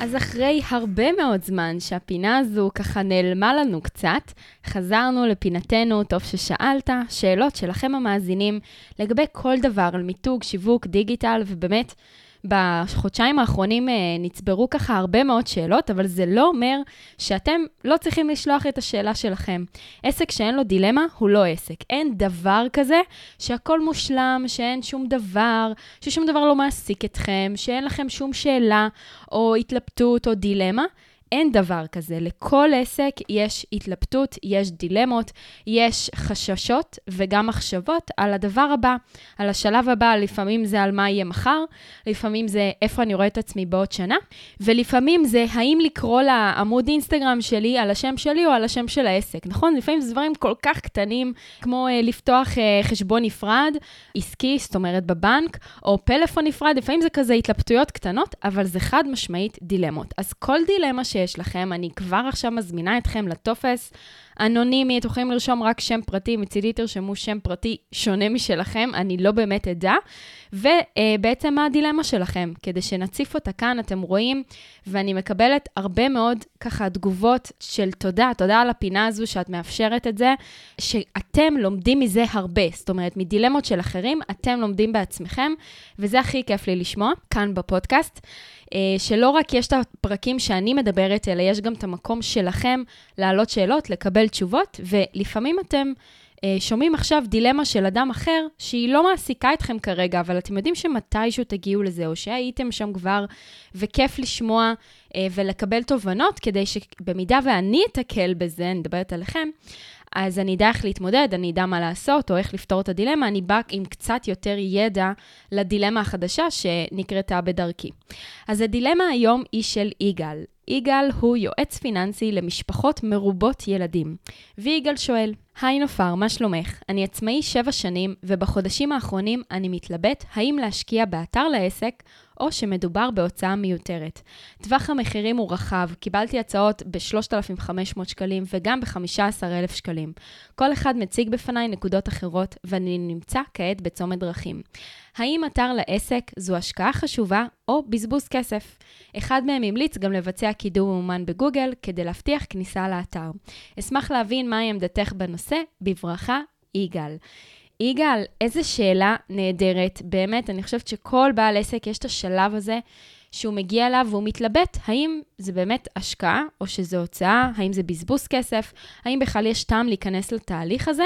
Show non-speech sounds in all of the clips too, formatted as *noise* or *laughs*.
אז אחרי הרבה מאוד זמן שהפינה הזו ככה נעלמה לנו קצת, חזרנו לפינתנו, טוב ששאלת, שאלות שלכם המאזינים לגבי כל דבר על מיתוג, שיווק, דיגיטל, ובאמת, בחודשיים האחרונים אה, נצברו ככה הרבה מאוד שאלות, אבל זה לא אומר שאתם לא צריכים לשלוח את השאלה שלכם. עסק שאין לו דילמה הוא לא עסק. אין דבר כזה שהכל מושלם, שאין שום דבר, ששום דבר לא מעסיק אתכם, שאין לכם שום שאלה או התלבטות או דילמה. אין דבר כזה. לכל עסק יש התלבטות, יש דילמות, יש חששות וגם מחשבות על הדבר הבא, על השלב הבא. לפעמים זה על מה יהיה מחר, לפעמים זה איפה אני רואה את עצמי בעוד שנה, ולפעמים זה האם לקרוא לעמוד אינסטגרם שלי על השם שלי או על השם של העסק, נכון? לפעמים זה דברים כל כך קטנים, כמו uh, לפתוח uh, חשבון נפרד, עסקי, זאת אומרת בבנק, או פלאפון נפרד, לפעמים זה כזה התלבטויות קטנות, אבל זה חד משמעית דילמות. אז כל דילמה שיש לכם, אני כבר עכשיו מזמינה אתכם לטופס אנונימי, אתם יכולים לרשום רק שם פרטי, מצידי תרשמו שם פרטי שונה משלכם, אני לא באמת אדע. ובעצם מה הדילמה שלכם? כדי שנציף אותה כאן, אתם רואים, ואני מקבלת הרבה מאוד ככה תגובות של תודה, תודה על הפינה הזו שאת מאפשרת את זה, שאתם לומדים מזה הרבה. זאת אומרת, מדילמות של אחרים, אתם לומדים בעצמכם, וזה הכי כיף לי לשמוע כאן בפודקאסט. אה, שלא רק יש את הפרקים שאני מדברת, אלא יש גם את המקום שלכם להעלות שאלות, לקבל תשובות, ולפעמים אתם אה, שומעים עכשיו דילמה של אדם אחר, שהיא לא מעסיקה אתכם כרגע, אבל אתם יודעים שמתישהו תגיעו לזה, או שהייתם שם כבר, וכיף לשמוע אה, ולקבל תובנות, כדי שבמידה ואני אתקל בזה, אני מדברת עליכם, אז אני אדע איך להתמודד, אני אדע מה לעשות, או איך לפתור את הדילמה, אני באה עם קצת יותר ידע לדילמה החדשה שנקרתה בדרכי. אז הדילמה היום היא של יגאל. יגאל הוא יועץ פיננסי למשפחות מרובות ילדים. ויגאל שואל, היי נופר, מה שלומך? אני עצמאי שבע שנים, ובחודשים האחרונים אני מתלבט האם להשקיע באתר לעסק או שמדובר בהוצאה מיותרת. טווח המחירים הוא רחב, קיבלתי הצעות ב-3,500 שקלים וגם ב-15,000 שקלים. כל אחד מציג בפניי נקודות אחרות, ואני נמצא כעת בצומת דרכים. האם אתר לעסק זו השקעה חשובה או בזבוז כסף? אחד מהם המליץ גם לבצע קידום מאומן בגוגל כדי להבטיח כניסה לאתר. אשמח להבין מהי עמדתך בנושא. בברכה, יגאל. יגאל, איזה שאלה נהדרת. באמת, אני חושבת שכל בעל עסק יש את השלב הזה שהוא מגיע אליו והוא מתלבט האם זה באמת השקעה או שזה הוצאה, האם זה בזבוז כסף, האם בכלל יש טעם להיכנס לתהליך הזה,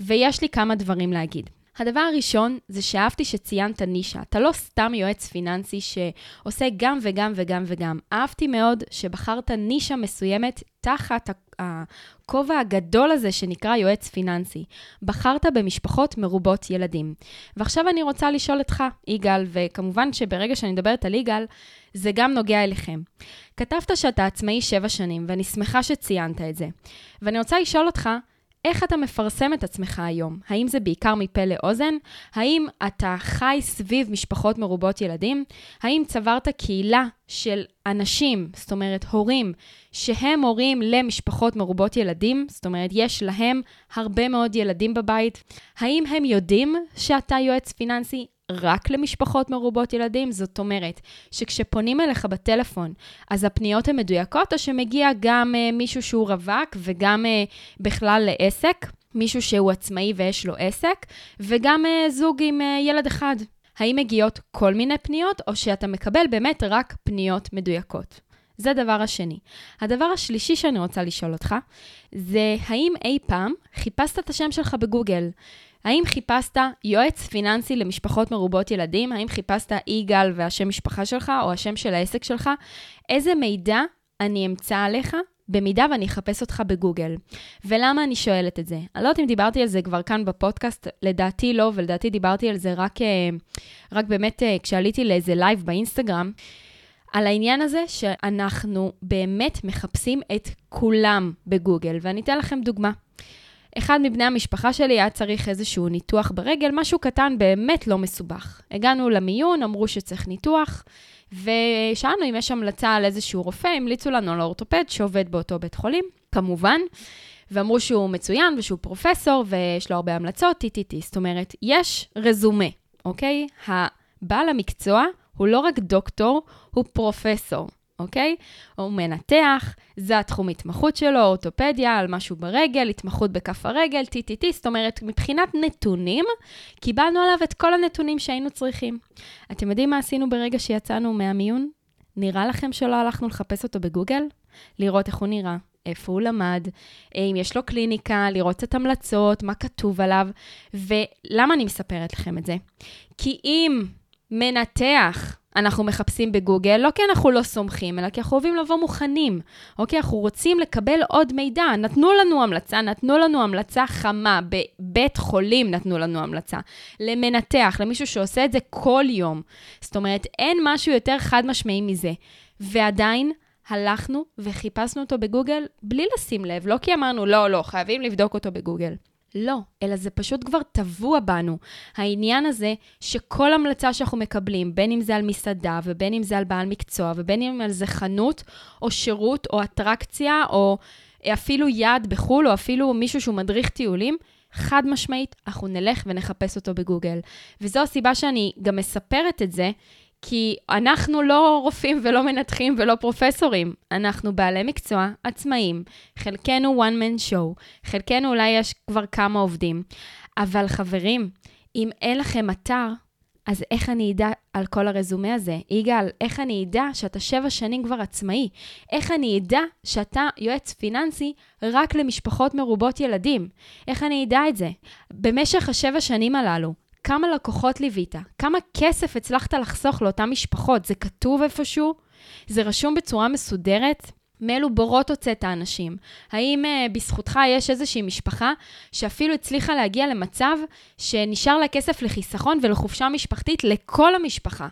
ויש לי כמה דברים להגיד. הדבר הראשון זה שאהבתי שציינת נישה. אתה לא סתם יועץ פיננסי שעושה גם וגם וגם וגם. אהבתי מאוד שבחרת נישה מסוימת תחת הכובע הגדול הזה שנקרא יועץ פיננסי. בחרת במשפחות מרובות ילדים. ועכשיו אני רוצה לשאול אותך, יגאל, וכמובן שברגע שאני מדברת על יגאל, זה גם נוגע אליכם. כתבת שאתה עצמאי שבע שנים, ואני שמחה שציינת את זה. ואני רוצה לשאול אותך, איך אתה מפרסם את עצמך היום? האם זה בעיקר מפה לאוזן? האם אתה חי סביב משפחות מרובות ילדים? האם צברת קהילה של אנשים, זאת אומרת הורים, שהם הורים למשפחות מרובות ילדים? זאת אומרת, יש להם הרבה מאוד ילדים בבית. האם הם יודעים שאתה יועץ פיננסי? רק למשפחות מרובות ילדים? זאת אומרת, שכשפונים אליך בטלפון, אז הפניות הן מדויקות, או שמגיע גם uh, מישהו שהוא רווק וגם uh, בכלל לעסק, מישהו שהוא עצמאי ויש לו עסק, וגם uh, זוג עם uh, ילד אחד? האם מגיעות כל מיני פניות, או שאתה מקבל באמת רק פניות מדויקות? זה הדבר השני. הדבר השלישי שאני רוצה לשאול אותך, זה האם אי פעם חיפשת את השם שלך בגוגל? האם חיפשת יועץ פיננסי למשפחות מרובות ילדים? האם חיפשת יגאל והשם משפחה שלך או השם של העסק שלך? איזה מידע אני אמצא עליך במידה ואני אחפש אותך בגוגל. ולמה אני שואלת את זה? אני לא יודעת אם דיברתי על זה כבר כאן בפודקאסט, לדעתי לא, ולדעתי דיברתי על זה רק, אה, רק באמת אה, כשעליתי לאיזה live באינסטגרם. על העניין הזה שאנחנו באמת מחפשים את כולם בגוגל, ואני אתן לכם דוגמה. אחד מבני המשפחה שלי היה צריך איזשהו ניתוח ברגל, משהו קטן, באמת לא מסובך. הגענו למיון, אמרו שצריך ניתוח, ושאלנו אם יש המלצה על איזשהו רופא, המליצו לנו על אורתופד שעובד באותו בית חולים, כמובן. ואמרו שהוא מצוין ושהוא פרופסור ויש לו הרבה המלצות, טי-טי-טי. זאת אומרת, יש רזומה, אוקיי? הבעל המקצוע הוא לא רק דוקטור, הוא פרופסור. אוקיי? הוא מנתח, זה התחום התמחות שלו, אורתופדיה, על משהו ברגל, התמחות בכף הרגל, טי-טי-טי, זאת אומרת, מבחינת נתונים, קיבלנו עליו את כל הנתונים שהיינו צריכים. אתם יודעים מה עשינו ברגע שיצאנו מהמיון? נראה לכם שלא הלכנו לחפש אותו בגוגל? לראות איך הוא נראה, איפה הוא למד, אם יש לו קליניקה, לראות את המלצות, מה כתוב עליו. ולמה אני מספרת לכם את זה? כי אם מנתח אנחנו מחפשים בגוגל, לא כי אנחנו לא סומכים, אלא כי אנחנו אוהבים לבוא מוכנים. אוקיי? אנחנו רוצים לקבל עוד מידע. נתנו לנו המלצה, נתנו לנו המלצה חמה. בבית חולים נתנו לנו המלצה. למנתח, למישהו שעושה את זה כל יום. זאת אומרת, אין משהו יותר חד משמעי מזה. ועדיין, הלכנו וחיפשנו אותו בגוגל בלי לשים לב, לא כי אמרנו, לא, לא, חייבים לבדוק אותו בגוגל. לא, אלא זה פשוט כבר טבוע בנו. העניין הזה שכל המלצה שאנחנו מקבלים, בין אם זה על מסעדה, ובין אם זה על בעל מקצוע, ובין אם זה חנות, או שירות, או אטרקציה, או אפילו יעד בחו"ל, או אפילו מישהו שהוא מדריך טיולים, חד משמעית, אנחנו נלך ונחפש אותו בגוגל. וזו הסיבה שאני גם מספרת את זה, כי אנחנו לא רופאים ולא מנתחים ולא פרופסורים, אנחנו בעלי מקצוע, עצמאים, חלקנו one man show, חלקנו אולי יש כבר כמה עובדים. אבל חברים, אם אין לכם אתר, אז איך אני אדע על כל הרזומה הזה? יגאל, איך אני אדע שאתה שבע שנים כבר עצמאי? איך אני אדע שאתה יועץ פיננסי רק למשפחות מרובות ילדים? איך אני אדע את זה? במשך השבע שנים הללו, כמה לקוחות ליווית, כמה כסף הצלחת לחסוך לאותן משפחות, זה כתוב איפשהו? זה רשום בצורה מסודרת? מאילו בורות הוצאת אנשים? האם uh, בזכותך יש איזושהי משפחה שאפילו הצליחה להגיע למצב שנשאר לה כסף לחיסכון ולחופשה משפחתית לכל המשפחה?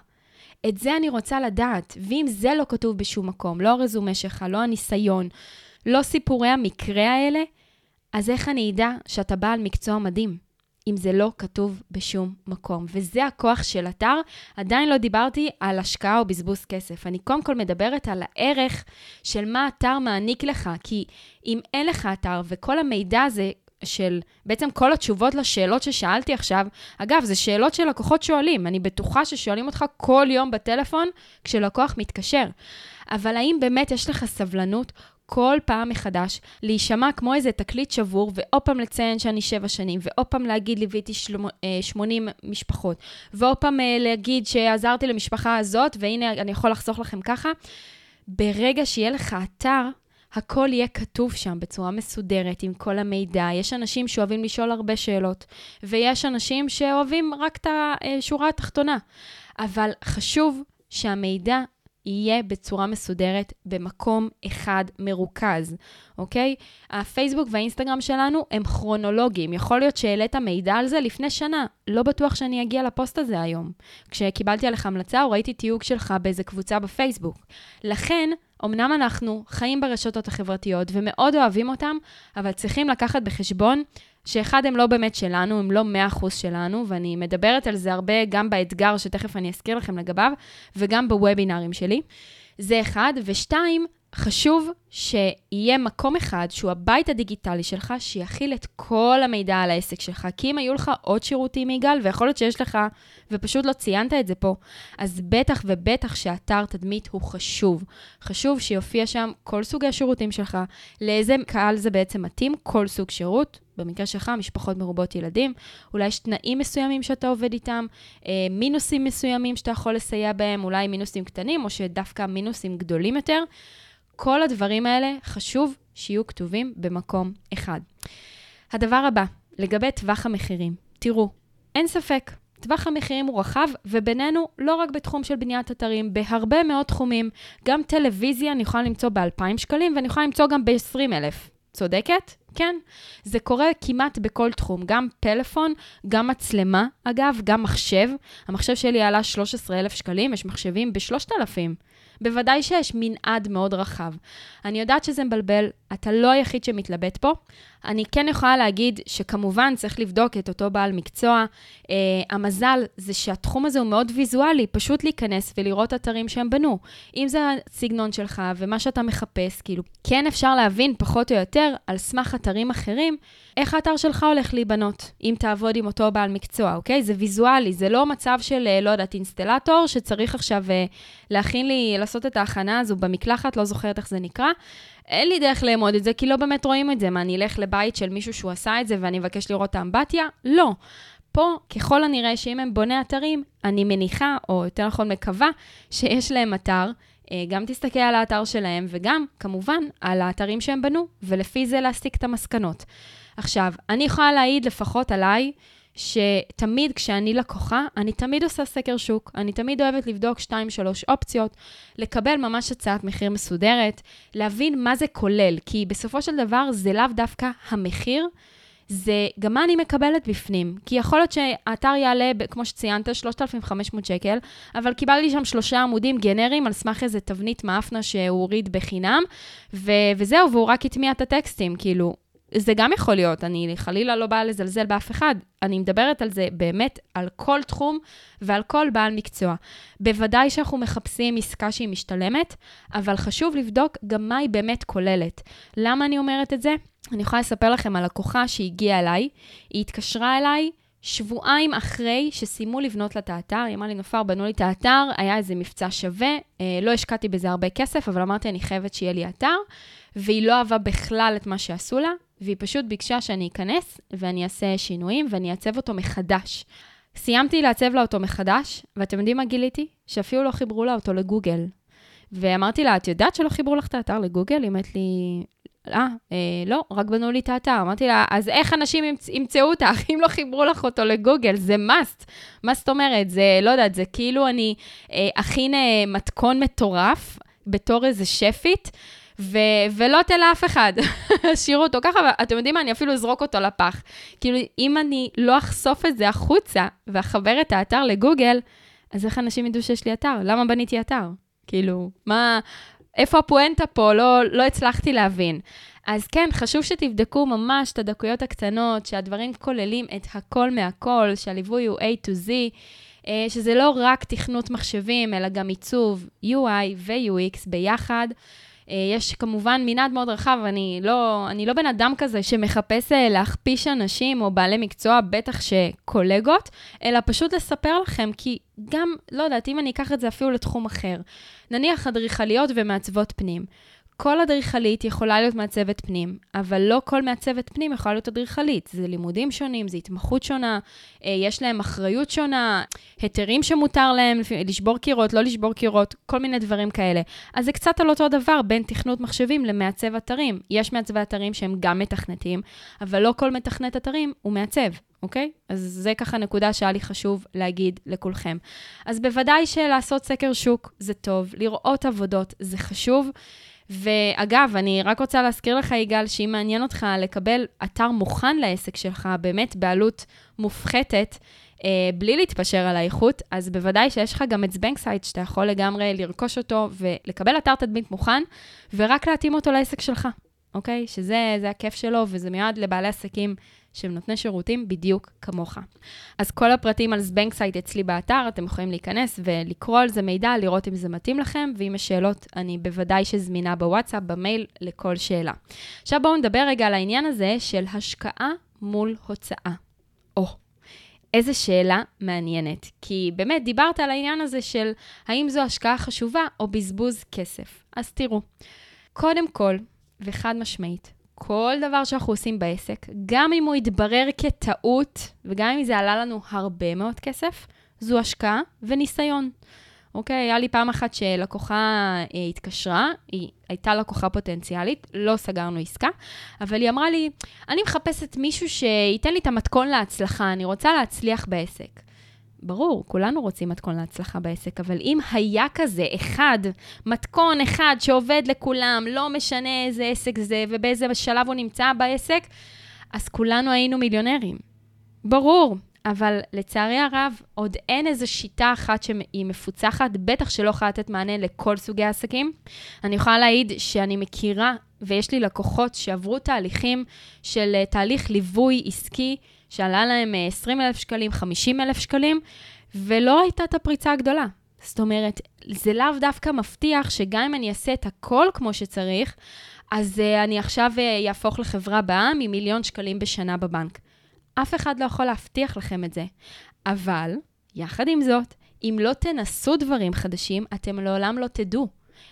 את זה אני רוצה לדעת, ואם זה לא כתוב בשום מקום, לא הרזומה שלך, לא הניסיון, לא סיפורי המקרה האלה, אז איך אני אדע שאתה בעל מקצוע מדהים? אם זה לא כתוב בשום מקום. וזה הכוח של אתר. עדיין לא דיברתי על השקעה או בזבוז כסף. אני קודם כל מדברת על הערך של מה אתר מעניק לך, כי אם אין לך אתר וכל המידע הזה של בעצם כל התשובות לשאלות ששאלתי עכשיו, אגב, זה שאלות שלקוחות שואלים, אני בטוחה ששואלים אותך כל יום בטלפון כשלקוח מתקשר. אבל האם באמת יש לך סבלנות כל פעם מחדש להישמע כמו איזה תקליט שבור, ועוד פעם לציין שאני שבע שנים, ועוד פעם להגיד ליוויתי 80 אה, משפחות, ועוד פעם אה, להגיד שעזרתי למשפחה הזאת, והנה אני יכול לחסוך לכם ככה. ברגע שיהיה לך אתר, הכל יהיה כתוב שם בצורה מסודרת, עם כל המידע. יש אנשים שאוהבים לשאול הרבה שאלות, ויש אנשים שאוהבים רק את השורה התחתונה. אבל חשוב שהמידע יהיה בצורה מסודרת במקום אחד מרוכז, אוקיי? הפייסבוק והאינסטגרם שלנו הם כרונולוגיים. יכול להיות שהעלית מידע על זה לפני שנה. לא בטוח שאני אגיע לפוסט הזה היום. כשקיבלתי עליך המלצה או ראיתי תיוג שלך באיזה קבוצה בפייסבוק. לכן, אמנם אנחנו חיים ברשתות החברתיות ומאוד אוהבים אותם, אבל צריכים לקחת בחשבון שאחד, הם לא באמת שלנו, הם לא 100% שלנו, ואני מדברת על זה הרבה גם באתגר שתכף אני אזכיר לכם לגביו, וגם בוובינארים שלי. זה אחד. ושתיים, חשוב שיהיה מקום אחד שהוא הבית הדיגיטלי שלך, שיכיל את כל המידע על העסק שלך. כי אם היו לך עוד שירותים, יגאל, ויכול להיות שיש לך, ופשוט לא ציינת את זה פה, אז בטח ובטח שאתר תדמית הוא חשוב. חשוב שיופיע שם כל סוגי השירותים שלך, לאיזה קהל זה בעצם מתאים, כל סוג שירות. במקרה שלך, משפחות מרובות ילדים, אולי יש תנאים מסוימים שאתה עובד איתם, אה, מינוסים מסוימים שאתה יכול לסייע בהם, אולי מינוסים קטנים, או שדווקא מינוסים גדולים יותר. כל הדברים האלה חשוב שיהיו כתובים במקום אחד. הדבר הבא, לגבי טווח המחירים. תראו, אין ספק, טווח המחירים הוא רחב, ובינינו, לא רק בתחום של בניית אתרים, בהרבה מאוד תחומים. גם טלוויזיה אני יכולה למצוא ב-2,000 שקלים, ואני יכולה למצוא גם ב-20,000. צודקת? כן, זה קורה כמעט בכל תחום, גם פלאפון, גם מצלמה, אגב, גם מחשב. המחשב שלי עלה 13,000 שקלים, יש מחשבים ב-3,000. בוודאי שיש מנעד מאוד רחב. אני יודעת שזה מבלבל, אתה לא היחיד שמתלבט פה. אני כן יכולה להגיד שכמובן צריך לבדוק את אותו בעל מקצוע. Uh, המזל זה שהתחום הזה הוא מאוד ויזואלי, פשוט להיכנס ולראות אתרים שהם בנו. אם זה הסגנון שלך ומה שאתה מחפש, כאילו, כן אפשר להבין פחות או יותר על סמך אתרים אחרים, איך האתר שלך הולך להיבנות, אם תעבוד עם אותו בעל מקצוע, אוקיי? זה ויזואלי, זה לא מצב של, אה, לא יודעת, אינסטלטור, שצריך עכשיו uh, להכין לי, לעשות את ההכנה הזו במקלחת, לא זוכרת איך זה נקרא. אין לי דרך לאמוד את זה, כי לא באמת רואים את זה. מה, אני אלך לבית של מישהו שהוא עשה את זה ואני אבקש לראות את האמבטיה? לא. פה, ככל הנראה שאם הם בוני אתרים, אני מניחה, או יותר נכון מקווה, שיש להם אתר. אה, גם תסתכל על האתר שלהם, וגם, כמובן, על האתרים שהם בנו, ולפי זה להסיק את המסקנות. עכשיו, אני יכולה להעיד לפחות עליי, שתמיד כשאני לקוחה, אני תמיד עושה סקר שוק. אני תמיד אוהבת לבדוק 2-3 אופציות, לקבל ממש הצעת מחיר מסודרת, להבין מה זה כולל, כי בסופו של דבר זה לאו דווקא המחיר, זה גם מה אני מקבלת בפנים. כי יכול להיות שהאתר יעלה, כמו שציינת, 3,500 שקל, אבל קיבלתי שם שלושה עמודים גנריים על סמך איזה תבנית מאפנה שהוא הוריד בחינם, ו- וזהו, והוא רק הטמיע את הטקסטים, כאילו, זה גם יכול להיות, אני חלילה לא באה לזלזל באף אחד. אני מדברת על זה באמת, על כל תחום ועל כל בעל מקצוע. בוודאי שאנחנו מחפשים עסקה שהיא משתלמת, אבל חשוב לבדוק גם מה היא באמת כוללת. למה אני אומרת את זה? אני יכולה לספר לכם על לקוחה שהגיעה אליי, היא התקשרה אליי שבועיים אחרי שסיימו לבנות לה את האתר, היא אמרה לי, נופר, בנו לי את האתר, היה איזה מבצע שווה, אה, לא השקעתי בזה הרבה כסף, אבל אמרתי, אני חייבת שיהיה לי אתר, והיא לא אהבה בכלל את מה שעשו לה, והיא פשוט ביקשה שאני אכנס ואני אעשה שינויים ואני אעצב אותו מחדש. סיימתי לעצב לה אותו מחדש, ואתם יודעים מה גיליתי? שאפילו לא חיברו לה אותו לגוגל. ואמרתי לה, את יודעת שלא חיברו לך את האתר לגוגל? היא אומרת לי, אה, אה, לא, רק בנו לי את האתר. אמרתי לה, אז איך אנשים ימצ... ימצאו אותך *laughs* אם לא חיברו לך אותו לגוגל? זה must. מה זאת אומרת? זה, לא יודעת, זה כאילו אני אה, אכין אה, מתכון מטורף בתור איזה שפית, ו- ולא תל לאף אחד, *laughs* השאירו אותו ככה, ואתם יודעים מה, אני אפילו אזרוק אותו לפח. כאילו, אם אני לא אחשוף את זה החוצה ואחבר את האתר לגוגל, אז איך אנשים ידעו שיש לי אתר? למה בניתי אתר? כאילו, מה, איפה הפואנטה פה? לא, לא הצלחתי להבין. אז כן, חשוב שתבדקו ממש את הדקויות הקטנות, שהדברים כוללים את הכל מהכל, שהליווי הוא A to Z, אה, שזה לא רק תכנות מחשבים, אלא גם עיצוב UI ו-UX ביחד. אה, יש כמובן מנעד מאוד רחב, אני לא, אני לא בן אדם כזה שמחפש אה, להכפיש אנשים או בעלי מקצוע, בטח שקולגות, אלא פשוט לספר לכם, כי גם, לא יודעת, אם אני אקח את זה אפילו לתחום אחר, נניח אדריכליות ומעצבות פנים. כל אדריכלית יכולה להיות מעצבת פנים, אבל לא כל מעצבת פנים יכולה להיות אדריכלית. זה לימודים שונים, זה התמחות שונה, אה, יש להם אחריות שונה, היתרים שמותר להם לשבור קירות, לא לשבור קירות, כל מיני דברים כאלה. אז זה קצת על אותו דבר בין תכנות מחשבים למעצב אתרים. יש מעצבי אתרים שהם גם מתכנתים, אבל לא כל מתכנת אתרים הוא מעצב. אוקיי? אז זה ככה נקודה שהיה לי חשוב להגיד לכולכם. אז בוודאי שלעשות סקר שוק זה טוב, לראות עבודות זה חשוב. ואגב, אני רק רוצה להזכיר לך, יגאל, שאם מעניין אותך לקבל אתר מוכן לעסק שלך, באמת בעלות מופחתת, אה, בלי להתפשר על האיכות, אז בוודאי שיש לך גם את זבנג סייט, שאתה יכול לגמרי לרכוש אותו ולקבל אתר תדמית מוכן, ורק להתאים אותו לעסק שלך, אוקיי? שזה הכיף שלו, וזה מיועד לבעלי עסקים שהם נותני שירותים בדיוק כמוך. אז כל הפרטים על זבנג סייט אצלי באתר, אתם יכולים להיכנס ולקרוא על זה מידע, לראות אם זה מתאים לכם, ואם יש שאלות, אני בוודאי שזמינה בוואטסאפ, במייל, לכל שאלה. עכשיו בואו נדבר רגע על העניין הזה של השקעה מול הוצאה. או, איזה שאלה מעניינת. כי באמת, דיברת על העניין הזה של האם זו השקעה חשובה או בזבוז כסף. אז תראו, קודם כל, וחד משמעית, כל דבר שאנחנו עושים בעסק, גם אם הוא יתברר כטעות, וגם אם זה עלה לנו הרבה מאוד כסף, זו השקעה וניסיון. אוקיי? היה לי פעם אחת שלקוחה אה, התקשרה, היא הייתה לקוחה פוטנציאלית, לא סגרנו עסקה, אבל היא אמרה לי, אני מחפשת מישהו שייתן לי את המתכון להצלחה, אני רוצה להצליח בעסק. ברור, כולנו רוצים מתכון להצלחה בעסק, אבל אם היה כזה אחד, מתכון אחד שעובד לכולם, לא משנה איזה עסק זה ובאיזה שלב הוא נמצא בעסק, אז כולנו היינו מיליונרים. ברור, אבל לצערי הרב, עוד אין איזו שיטה אחת שהיא מפוצחת, בטח שלא יכולה לתת מענה לכל סוגי העסקים. אני יכולה להעיד שאני מכירה, ויש לי לקוחות שעברו תהליכים של אה, תהליך ליווי עסקי, שעלה להם 20 אה, אלף שקלים, 50 אלף שקלים, ולא הייתה את הפריצה הגדולה. זאת אומרת, זה לאו דווקא מבטיח שגם אם אני אעשה את הכל כמו שצריך, אז uh, אני עכשיו אהפוך uh, לחברה בעם עם מיליון שקלים בשנה בבנק. אף אחד לא יכול להבטיח לכם את זה. אבל, יחד עם זאת, אם לא תנסו דברים חדשים, אתם לעולם לא תדעו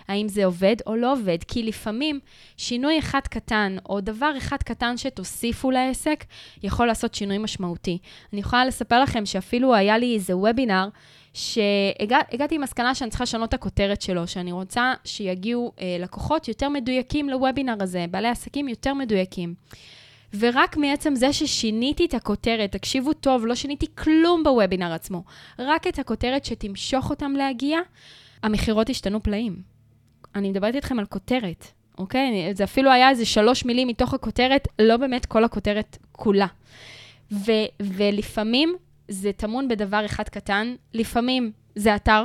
האם זה עובד או לא עובד, כי לפעמים שינוי אחד קטן, או דבר אחד קטן שתוסיפו לעסק, יכול לעשות שינוי משמעותי. אני יכולה לספר לכם שאפילו היה לי איזה וובינר, שהגעתי עם מסקנה שאני צריכה לשנות את הכותרת שלו, שאני רוצה שיגיעו אה, לקוחות יותר מדויקים לוובינר הזה, בעלי עסקים יותר מדויקים. ורק מעצם זה ששיניתי את הכותרת, תקשיבו טוב, לא שיניתי כלום בוובינר עצמו, רק את הכותרת שתמשוך אותם להגיע, המכירות השתנו פלאים. אני מדברת איתכם על כותרת, אוקיי? זה אפילו היה איזה שלוש מילים מתוך הכותרת, לא באמת כל הכותרת כולה. ו- ולפעמים זה טמון בדבר אחד קטן, לפעמים זה אתר,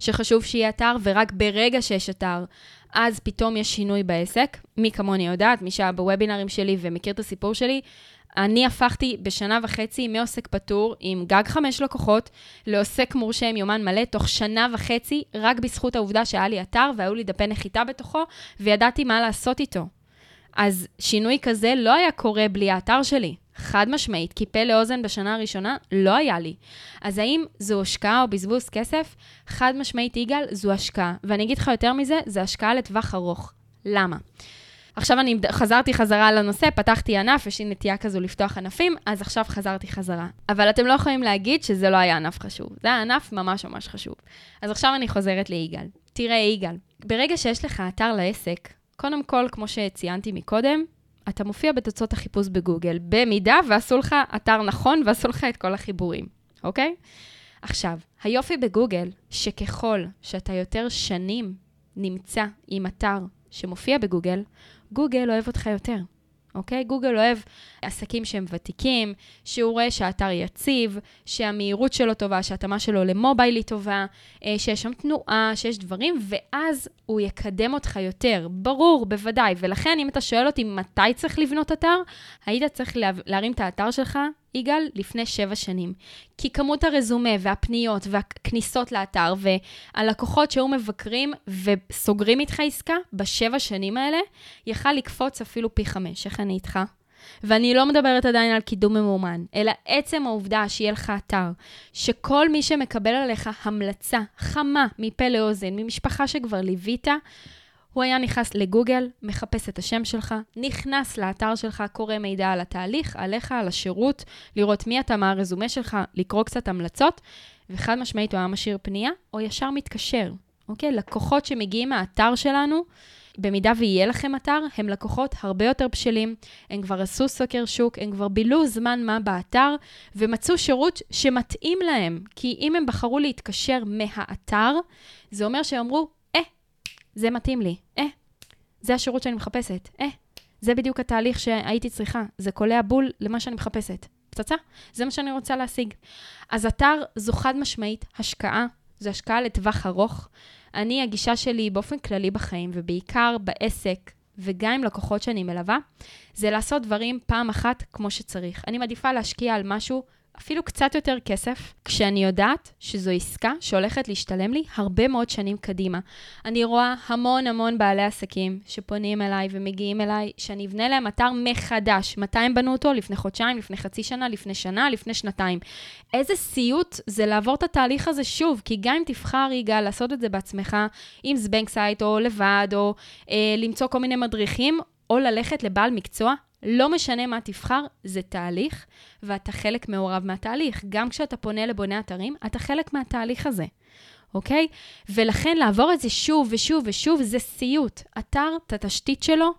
שחשוב שיהיה אתר, ורק ברגע שיש אתר, אז פתאום יש שינוי בעסק. מי כמוני יודעת, מי שהיה בוובינרים שלי ומכיר את הסיפור שלי, אני הפכתי בשנה וחצי מעוסק פטור עם גג חמש לקוחות לעוסק מורשה עם יומן מלא תוך שנה וחצי, רק בזכות העובדה שהיה לי אתר והיו לי דפי נחיתה בתוכו, וידעתי מה לעשות איתו. אז שינוי כזה לא היה קורה בלי האתר שלי. חד משמעית, כי פה לאוזן בשנה הראשונה לא היה לי. אז האם זו השקעה או בזבוז כסף? חד משמעית, יגאל, זו השקעה. ואני אגיד לך יותר מזה, זו השקעה לטווח ארוך. למה? עכשיו אני חזרתי חזרה לנושא, פתחתי ענף, יש לי נטייה כזו לפתוח ענפים, אז עכשיו חזרתי חזרה. אבל אתם לא יכולים להגיד שזה לא היה ענף חשוב. זה היה ענף ממש ממש חשוב. אז עכשיו אני חוזרת ליגאל. תראה, יגאל, ברגע שיש לך אתר לעסק, קודם כל, כמו שציינתי מקודם, אתה מופיע בתוצאות החיפוש בגוגל, במידה ועשו לך אתר נכון ועשו לך את כל החיבורים, אוקיי? עכשיו, היופי בגוגל, שככל שאתה יותר שנים נמצא עם אתר שמופיע בגוגל, גוגל אוהב אותך יותר. אוקיי? גוגל אוהב עסקים שהם ותיקים, שהוא רואה שהאתר יציב, שהמהירות שלו טובה, שההתאמה שלו למובייל היא טובה, אה, שיש שם תנועה, שיש דברים, ואז הוא יקדם אותך יותר. ברור, בוודאי. ולכן, אם אתה שואל אותי מתי צריך לבנות אתר, היית צריך להרים את האתר שלך יגאל לפני שבע שנים. כי כמות הרזומה והפניות והכניסות לאתר והלקוחות שהיו מבקרים וסוגרים איתך עסקה בשבע שנים האלה, יכל לקפוץ אפילו פי חמש. איך אני איתך? ואני לא מדברת עדיין על קידום ממומן, אלא עצם העובדה שיהיה לך אתר, שכל מי שמקבל עליך המלצה חמה מפה לאוזן, ממשפחה שכבר ליווית, הוא היה נכנס לגוגל, מחפש את השם שלך, נכנס לאתר שלך, קורא מידע על התהליך, עליך, על השירות, לראות מי אתה, מה הרזומה שלך, לקרוא קצת המלצות, וחד משמעית הוא היה משאיר פנייה, או ישר מתקשר, אוקיי? לקוחות שמגיעים מהאתר שלנו, במידה ויהיה לכם אתר, הם לקוחות הרבה יותר בשלים, הם כבר עשו סוקר שוק, הם כבר בילו זמן מה באתר, ומצאו שירות שמתאים להם. כי אם הם בחרו להתקשר מהאתר, זה אומר שהם אמרו, זה מתאים לי. אה, זה השירות שאני מחפשת. אה, זה בדיוק התהליך שהייתי צריכה. זה קולע בול למה שאני מחפשת. פצצה? זה מה שאני רוצה להשיג. אז אתר זו חד משמעית השקעה, זו השקעה לטווח ארוך. אני, הגישה שלי באופן כללי בחיים, ובעיקר בעסק, וגם עם לקוחות שאני מלווה, זה לעשות דברים פעם אחת כמו שצריך. אני מעדיפה להשקיע על משהו אפילו קצת יותר כסף, כשאני יודעת שזו עסקה שהולכת להשתלם לי הרבה מאוד שנים קדימה. אני רואה המון המון בעלי עסקים שפונים אליי ומגיעים אליי, שאני אבנה להם אתר מחדש. מתי הם בנו אותו? לפני חודשיים, לפני חצי שנה, לפני שנה, לפני שנתיים. איזה סיוט זה לעבור את התהליך הזה שוב, כי גם אם תבחר, יגאל, לעשות את זה בעצמך, עם זבנג סייט או לבד, או אה, למצוא כל מיני מדריכים, או ללכת לבעל מקצוע, לא משנה מה תבחר, זה תהליך, ואתה חלק מעורב מהתהליך. גם כשאתה פונה לבוני אתרים, אתה חלק מהתהליך הזה, אוקיי? ולכן לעבור את זה שוב ושוב ושוב, זה סיוט. אתר, את התשתית שלו,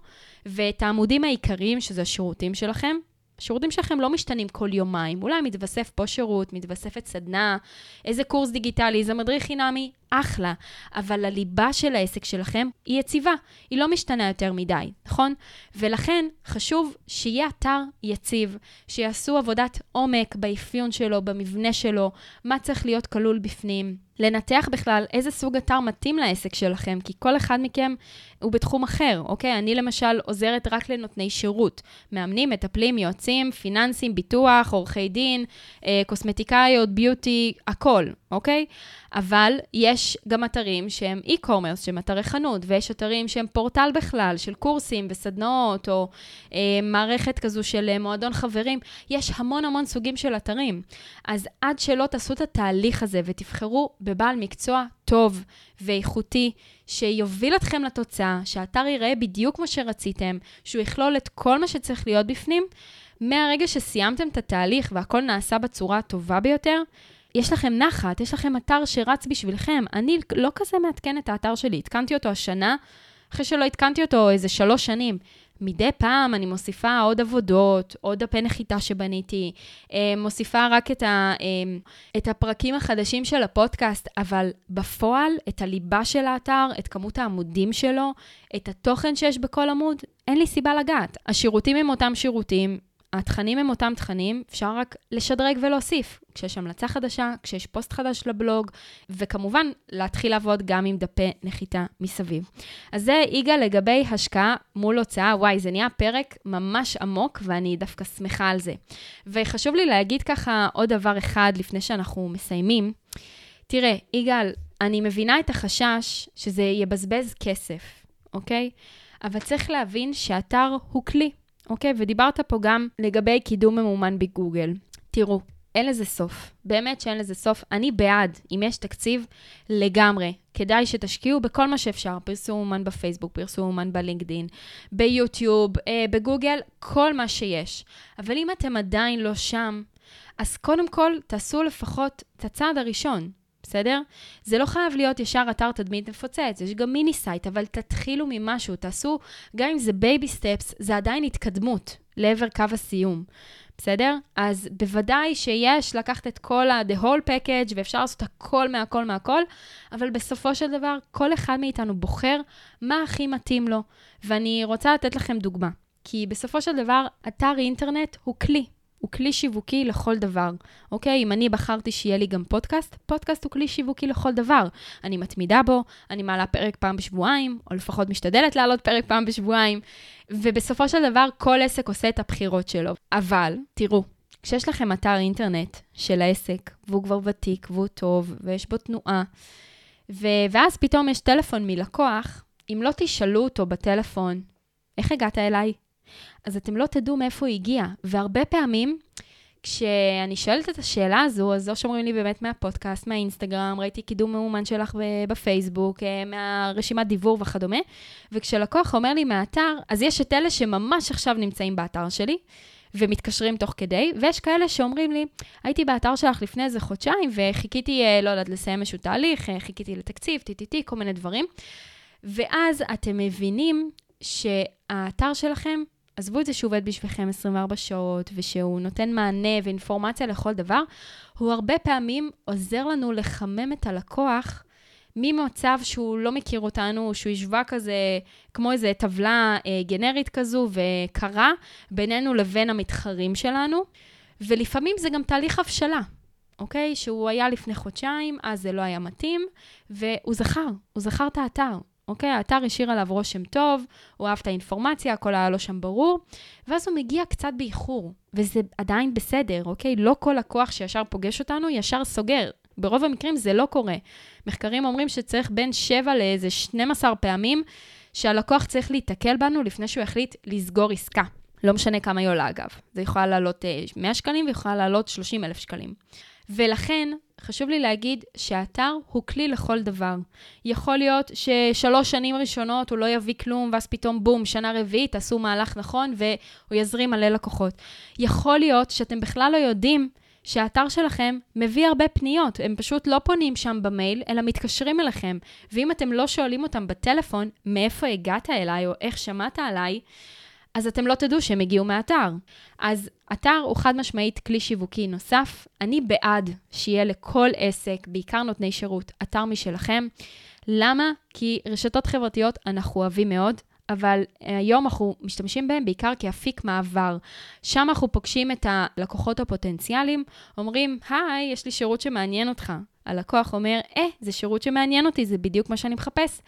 ואת העמודים העיקריים, שזה השירותים שלכם, השירותים שלכם לא משתנים כל יומיים. אולי מתווסף פה שירות, מתווספת סדנה, איזה קורס דיגיטלי, איזה מדריך חינמי, אחלה. אבל הליבה של העסק שלכם היא יציבה, היא לא משתנה יותר מדי, נכון? ולכן חשוב שיהיה אתר יציב, שיעשו עבודת עומק באפיון שלו, במבנה שלו, מה צריך להיות כלול בפנים. לנתח בכלל איזה סוג אתר מתאים לעסק שלכם, כי כל אחד מכם הוא בתחום אחר, אוקיי? אני למשל עוזרת רק לנותני שירות. מאמנים, מטפלים, יועצים, פיננסים, ביטוח, עורכי דין, אה, קוסמטיקאיות, ביוטי, הכל, אוקיי? אבל יש גם אתרים שהם e-commerce, שהם אתרי חנות, ויש אתרים שהם פורטל בכלל, של קורסים וסדנאות, או אה, מערכת כזו של אה, מועדון חברים. יש המון המון סוגים של אתרים. אז עד שלא תעשו את התהליך הזה ותבחרו בבעל מקצוע טוב ואיכותי, שיוביל אתכם לתוצאה, שהאתר ייראה בדיוק כמו שרציתם, שהוא יכלול את כל מה שצריך להיות בפנים, מהרגע שסיימתם את התהליך והכל נעשה בצורה הטובה ביותר, יש לכם נחת, יש לכם אתר שרץ בשבילכם. אני לא כזה מעדכן את האתר שלי, עדכנתי אותו השנה, אחרי שלא עדכנתי אותו איזה שלוש שנים. מדי פעם אני מוסיפה עוד עבודות, עוד דפי נחיתה שבניתי, אה, מוסיפה רק את, ה, אה, את הפרקים החדשים של הפודקאסט, אבל בפועל, את הליבה של האתר, את כמות העמודים שלו, את התוכן שיש בכל עמוד, אין לי סיבה לגעת. השירותים הם אותם שירותים, התכנים הם אותם תכנים, אפשר רק לשדרג ולהוסיף. כשיש המלצה חדשה, כשיש פוסט חדש לבלוג, וכמובן, להתחיל לעבוד גם עם דפי נחיתה מסביב. אז זה יגאל לגבי השקעה מול הוצאה. וואי, זה נהיה פרק ממש עמוק, ואני דווקא שמחה על זה. וחשוב לי להגיד ככה עוד דבר אחד לפני שאנחנו מסיימים. תראה, יגאל, אני מבינה את החשש שזה יבזבז כסף, אוקיי? אבל צריך להבין שאתר הוא כלי. אוקיי? ודיברת פה גם לגבי קידום ממומן בגוגל. תראו, אין לזה סוף. באמת שאין לזה סוף. אני בעד, אם יש תקציב, לגמרי. כדאי שתשקיעו בכל מה שאפשר. פרסום אומן בפייסבוק, פרסום אומן בלינקדין, ביוטיוב, אה, בגוגל, כל מה שיש. אבל אם אתם עדיין לא שם, אז קודם כל, תעשו לפחות את הצעד הראשון. בסדר? זה לא חייב להיות ישר אתר תדמית מפוצץ, יש גם mini site, אבל תתחילו ממשהו, תעשו, גם אם זה baby steps, זה עדיין התקדמות לעבר קו הסיום. בסדר? אז בוודאי שיש לקחת את כל ה-the whole package ואפשר לעשות הכל מהכל מהכל, אבל בסופו של דבר, כל אחד מאיתנו בוחר מה הכי מתאים לו. ואני רוצה לתת לכם דוגמה, כי בסופו של דבר, אתר אינטרנט הוא כלי. הוא כלי שיווקי לכל דבר, אוקיי? אם אני בחרתי שיהיה לי גם פודקאסט, פודקאסט הוא כלי שיווקי לכל דבר. אני מתמידה בו, אני מעלה פרק פעם בשבועיים, או לפחות משתדלת לעלות פרק פעם בשבועיים, ובסופו של דבר כל עסק עושה את הבחירות שלו. אבל, תראו, כשיש לכם אתר אינטרנט של העסק, והוא כבר ותיק והוא טוב, ויש בו תנועה, ו- ואז פתאום יש טלפון מלקוח, אם לא תשאלו אותו בטלפון, איך הגעת אליי? אז אתם לא תדעו מאיפה הוא הגיע. והרבה פעמים, כשאני שואלת את השאלה הזו, אז או שאומרים לי באמת מהפודקאסט, מהאינסטגרם, ראיתי קידום מאומן שלך בפייסבוק, אה, מהרשימת דיבור וכדומה, וכשלקוח אומר לי מהאתר, אז יש את אלה שממש עכשיו נמצאים באתר שלי, ומתקשרים תוך כדי, ויש כאלה שאומרים לי, הייתי באתר שלך לפני איזה חודשיים, וחיכיתי, אה, לא יודעת, לסיים איזשהו תהליך, אה, חיכיתי לתקציב, טי-טי-טי, כל מיני דברים. ואז אתם מבינים שהאתר שלכם עזבו את זה שהוא עובד בשבילכם 24 שעות, ושהוא נותן מענה ואינפורמציה לכל דבר, הוא הרבה פעמים עוזר לנו לחמם את הלקוח ממצב שהוא לא מכיר אותנו, שהוא ישבה כזה, כמו איזה טבלה אה, גנרית כזו, וקרה בינינו לבין המתחרים שלנו. ולפעמים זה גם תהליך הבשלה, אוקיי? שהוא היה לפני חודשיים, אז זה לא היה מתאים, והוא זכר, הוא זכר את האתר. אוקיי? האתר השאיר עליו רושם טוב, הוא אהב את האינפורמציה, הכל היה לו שם ברור, ואז הוא מגיע קצת באיחור, וזה עדיין בסדר, אוקיי? לא כל לקוח שישר פוגש אותנו, ישר סוגר. ברוב המקרים זה לא קורה. מחקרים אומרים שצריך בין 7 לאיזה 12 פעמים שהלקוח צריך להיתקל בנו לפני שהוא יחליט לסגור עסקה. לא משנה כמה היא עולה, אגב. זה יכול לעלות 100 אה, שקלים ויכולה לעלות 30 אלף שקלים. ולכן, חשוב לי להגיד שהאתר הוא כלי לכל דבר. יכול להיות ששלוש שנים ראשונות הוא לא יביא כלום, ואז פתאום בום, שנה רביעית, תעשו מהלך נכון והוא יזרים מלא לקוחות. יכול להיות שאתם בכלל לא יודעים שהאתר שלכם מביא הרבה פניות. הם פשוט לא פונים שם במייל, אלא מתקשרים אליכם. ואם אתם לא שואלים אותם בטלפון, מאיפה הגעת אליי או איך שמעת עליי, אז אתם לא תדעו שהם הגיעו מהאתר. אז אתר הוא חד משמעית כלי שיווקי נוסף. אני בעד שיהיה לכל עסק, בעיקר נותני שירות, אתר משלכם. למה? כי רשתות חברתיות אנחנו אוהבים מאוד, אבל היום אנחנו משתמשים בהם בעיקר כאפיק מעבר. שם אנחנו פוגשים את הלקוחות הפוטנציאליים, אומרים, היי, יש לי שירות שמעניין אותך. הלקוח אומר, אה, זה שירות שמעניין אותי, זה בדיוק מה שאני מחפש.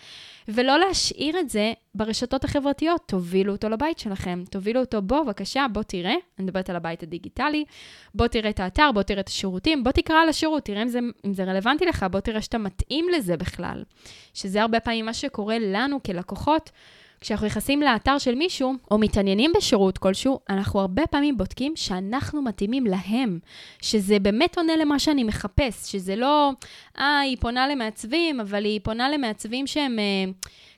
ולא להשאיר את זה ברשתות החברתיות, תובילו אותו לבית שלכם, תובילו אותו, בוא, בבקשה, בוא תראה, אני מדברת על הבית הדיגיטלי, בוא תראה את האתר, בוא תראה את השירותים, בוא תקרא על השירות, תראה אם זה, אם זה רלוונטי לך, בוא תראה שאתה מתאים לזה בכלל. שזה הרבה פעמים מה שקורה לנו כלקוחות. כשאנחנו נכנסים לאתר של מישהו, או מתעניינים בשירות כלשהו, אנחנו הרבה פעמים בודקים שאנחנו מתאימים להם, שזה באמת עונה למה שאני מחפש, שזה לא, אה, היא פונה למעצבים, אבל היא פונה למעצבים שהם אה,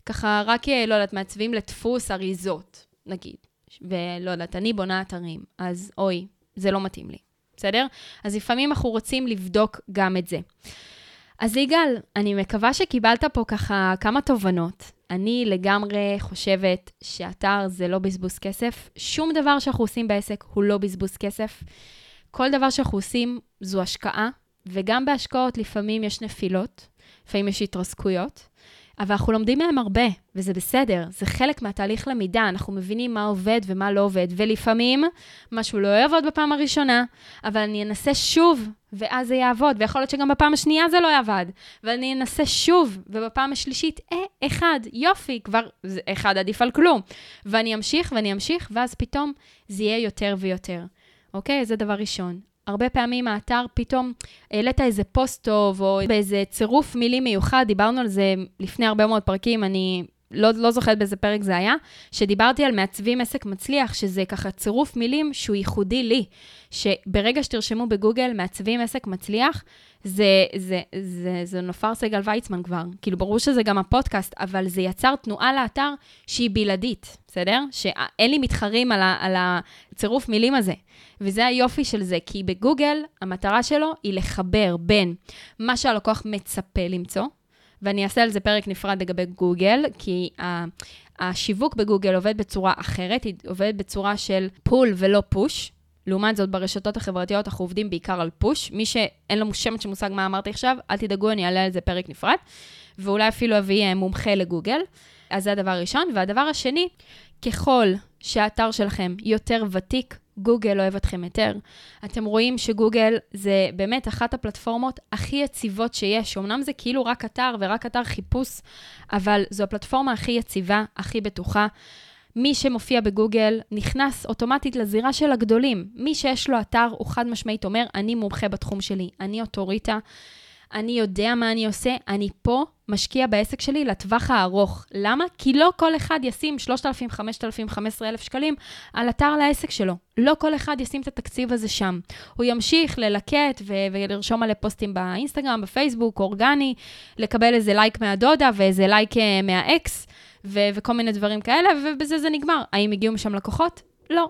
ככה רק, אה, לא יודעת, מעצבים לדפוס אריזות, נגיד. ולא יודעת, אני בונה אתרים, אז אוי, זה לא מתאים לי, בסדר? אז לפעמים אנחנו רוצים לבדוק גם את זה. אז יגאל, אני מקווה שקיבלת פה ככה כמה תובנות. אני לגמרי חושבת שאתר זה לא בזבוז כסף. שום דבר שאנחנו עושים בעסק הוא לא בזבוז כסף. כל דבר שאנחנו עושים זו השקעה, וגם בהשקעות לפעמים יש נפילות, לפעמים יש התרסקויות. אבל אנחנו לומדים מהם הרבה, וזה בסדר, זה חלק מהתהליך למידה, אנחנו מבינים מה עובד ומה לא עובד, ולפעמים משהו לא יעבוד בפעם הראשונה, אבל אני אנסה שוב, ואז זה יעבוד, ויכול להיות שגם בפעם השנייה זה לא יעבוד, ואני אנסה שוב, ובפעם השלישית, אה, אחד, יופי, כבר אחד עדיף על כלום. ואני אמשיך ואני אמשיך, ואז פתאום זה יהיה יותר ויותר. אוקיי? זה דבר ראשון. הרבה פעמים האתר פתאום העלית איזה פוסט טוב, או באיזה צירוף מילים מיוחד, דיברנו על זה לפני הרבה מאוד פרקים, אני לא, לא זוכרת באיזה פרק זה היה, שדיברתי על מעצבים עסק מצליח, שזה ככה צירוף מילים שהוא ייחודי לי, שברגע שתרשמו בגוגל מעצבים עסק מצליח, זה, זה, זה, זה נופר סגל ויצמן כבר. כאילו, ברור שזה גם הפודקאסט, אבל זה יצר תנועה לאתר שהיא בלעדית, בסדר? שאין לי מתחרים על, ה, על הצירוף מילים הזה. וזה היופי של זה, כי בגוגל, המטרה שלו היא לחבר בין מה שהלקוח מצפה למצוא, ואני אעשה על זה פרק נפרד לגבי גוגל, כי השיווק בגוגל עובד בצורה אחרת, היא עובדת בצורה של פול ולא פוש. לעומת זאת, ברשתות החברתיות אנחנו עובדים בעיקר על פוש. מי שאין לו שמץ של מושג מה אמרתי עכשיו, אל תדאגו, אני אעלה על זה פרק נפרד, ואולי אפילו אביא אה, מומחה לגוגל. אז זה הדבר הראשון. והדבר השני, ככל שהאתר שלכם יותר ותיק, גוגל אוהב אתכם יותר. אתם רואים שגוגל זה באמת אחת הפלטפורמות הכי יציבות שיש. אמנם זה כאילו רק אתר ורק אתר חיפוש, אבל זו הפלטפורמה הכי יציבה, הכי בטוחה. מי שמופיע בגוגל נכנס אוטומטית לזירה של הגדולים. מי שיש לו אתר, הוא חד משמעית אומר, אני מומחה בתחום שלי, אני אוטוריטה. אני יודע מה אני עושה, אני פה משקיע בעסק שלי לטווח הארוך. למה? כי לא כל אחד ישים 3,000, 5,000, 15,000 שקלים על אתר לעסק שלו. לא כל אחד ישים את התקציב הזה שם. הוא ימשיך ללקט ו- ולרשום עלי פוסטים באינסטגרם, בפייסבוק, אורגני, לקבל איזה לייק מהדודה ואיזה לייק אה, מהאקס, ו- וכל מיני דברים כאלה, ובזה זה נגמר. האם הגיעו משם לקוחות? לא.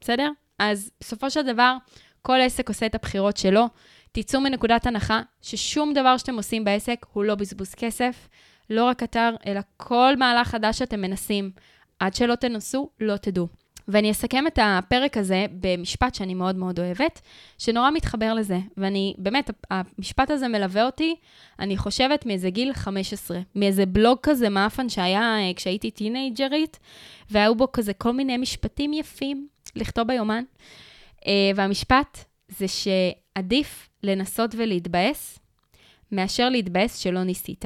בסדר? אז בסופו של דבר, כל עסק עושה את הבחירות שלו. תצאו מנקודת הנחה ששום דבר שאתם עושים בעסק הוא לא בזבוז כסף, לא רק אתר, אלא כל מהלך חדש שאתם מנסים. עד שלא תנסו, לא תדעו. ואני אסכם את הפרק הזה במשפט שאני מאוד מאוד אוהבת, שנורא מתחבר לזה. ואני, באמת, המשפט הזה מלווה אותי, אני חושבת, מאיזה גיל 15. מאיזה בלוג כזה מאפן שהיה אה, כשהייתי טינג'רית, והיו בו כזה כל מיני משפטים יפים לכתוב ביומן. אה, והמשפט זה שעדיף לנסות ולהתבאס, מאשר להתבאס שלא ניסית.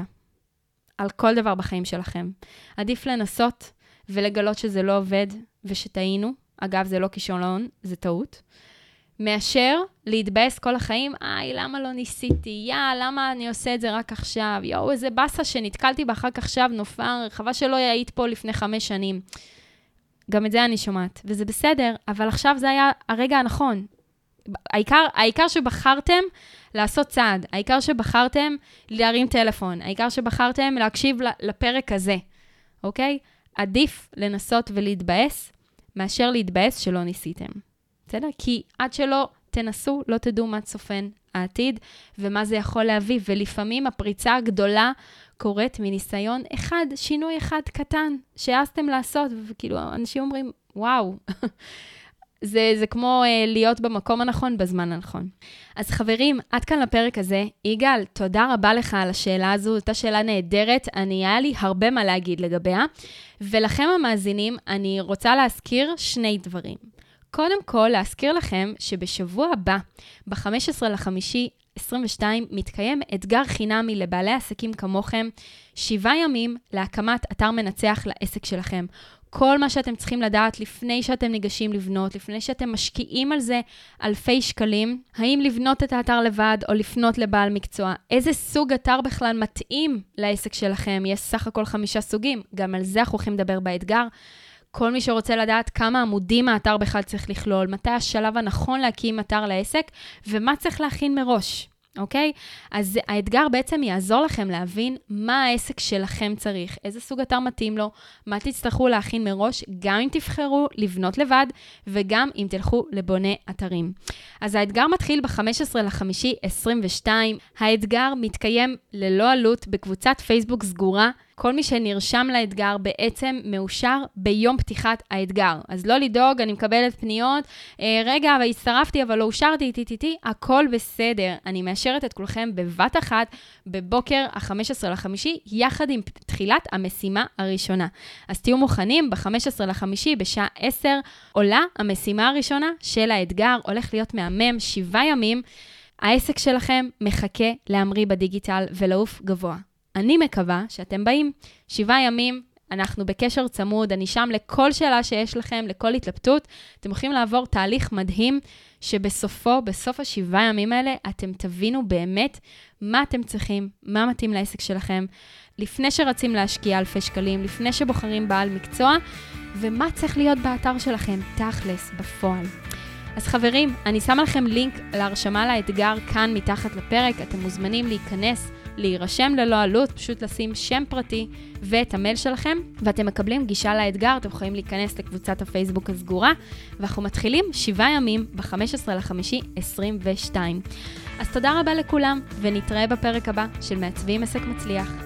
על כל דבר בחיים שלכם. עדיף לנסות ולגלות שזה לא עובד ושטעינו, אגב, זה לא כישלון, זה טעות, מאשר להתבאס כל החיים, איי, למה לא ניסיתי? יא, למה אני עושה את זה רק עכשיו? יואו, איזה באסה שנתקלתי בה רק עכשיו, נופר, חבל שלא היית פה לפני חמש שנים. גם את זה אני שומעת, וזה בסדר, אבל עכשיו זה היה הרגע הנכון. העיקר, העיקר שבחרתם לעשות צעד, העיקר שבחרתם להרים טלפון, העיקר שבחרתם להקשיב לפרק הזה, אוקיי? עדיף לנסות ולהתבאס מאשר להתבאס שלא ניסיתם. בסדר? כי עד שלא תנסו, לא תדעו מה צופן העתיד ומה זה יכול להביא. ולפעמים הפריצה הגדולה קורית מניסיון אחד, שינוי אחד קטן שהעזתם לעשות, וכאילו, אנשים אומרים, וואו. *laughs* זה, זה כמו uh, להיות במקום הנכון בזמן הנכון. אז חברים, עד כאן לפרק הזה. יגאל, תודה רבה לך על השאלה הזו, הייתה שאלה נהדרת, אני, היה לי הרבה מה להגיד לגביה. ולכם המאזינים, אני רוצה להזכיר שני דברים. קודם כל, להזכיר לכם שבשבוע הבא, ב-15 לחמישי 22, מתקיים אתגר חינמי לבעלי עסקים כמוכם, שבעה ימים להקמת אתר מנצח לעסק שלכם. כל מה שאתם צריכים לדעת לפני שאתם ניגשים לבנות, לפני שאתם משקיעים על זה אלפי שקלים, האם לבנות את האתר לבד או לפנות לבעל מקצוע, איזה סוג אתר בכלל מתאים לעסק שלכם, יש סך הכל חמישה סוגים, גם על זה אנחנו הולכים לדבר באתגר. כל מי שרוצה לדעת כמה עמודים האתר בכלל צריך לכלול, מתי השלב הנכון להקים אתר לעסק ומה צריך להכין מראש. אוקיי? אז האתגר בעצם יעזור לכם להבין מה העסק שלכם צריך, איזה סוג אתר מתאים לו, מה תצטרכו להכין מראש, גם אם תבחרו לבנות לבד וגם אם תלכו לבוני אתרים. אז האתגר מתחיל ב-15 לחמישי 22. האתגר מתקיים ללא עלות בקבוצת פייסבוק סגורה. כל מי שנרשם לאתגר בעצם מאושר ביום פתיחת האתגר. אז לא לדאוג, אני מקבלת פניות, אה, רגע, אבל הצטרפתי, אבל לא אושרתי, טי-טי-טי, הכל בסדר. אני מאשרת את כולכם בבת אחת, בבוקר ה-15 לחמישי, יחד עם תחילת המשימה הראשונה. אז תהיו מוכנים, ב-15 לחמישי, בשעה 10, עולה המשימה הראשונה של האתגר, הולך להיות מהמם, שבעה ימים. העסק שלכם מחכה להמריא בדיגיטל ולעוף גבוה. אני מקווה שאתם באים. שבעה ימים, אנחנו בקשר צמוד, אני שם לכל שאלה שיש לכם, לכל התלבטות. אתם יכולים לעבור תהליך מדהים, שבסופו, בסוף השבעה ימים האלה, אתם תבינו באמת מה אתם צריכים, מה מתאים לעסק שלכם, לפני שרצים להשקיע אלפי שקלים, לפני שבוחרים בעל מקצוע, ומה צריך להיות באתר שלכם, תכלס, בפועל. אז חברים, אני שמה לכם לינק להרשמה לאתגר כאן מתחת לפרק, אתם מוזמנים להיכנס. להירשם ללא עלות, פשוט לשים שם פרטי ואת המייל שלכם, ואתם מקבלים גישה לאתגר, אתם יכולים להיכנס לקבוצת הפייסבוק הסגורה, ואנחנו מתחילים שבעה ימים ב-15 לחמישי 22. אז תודה רבה לכולם, ונתראה בפרק הבא של מעצבים עסק מצליח.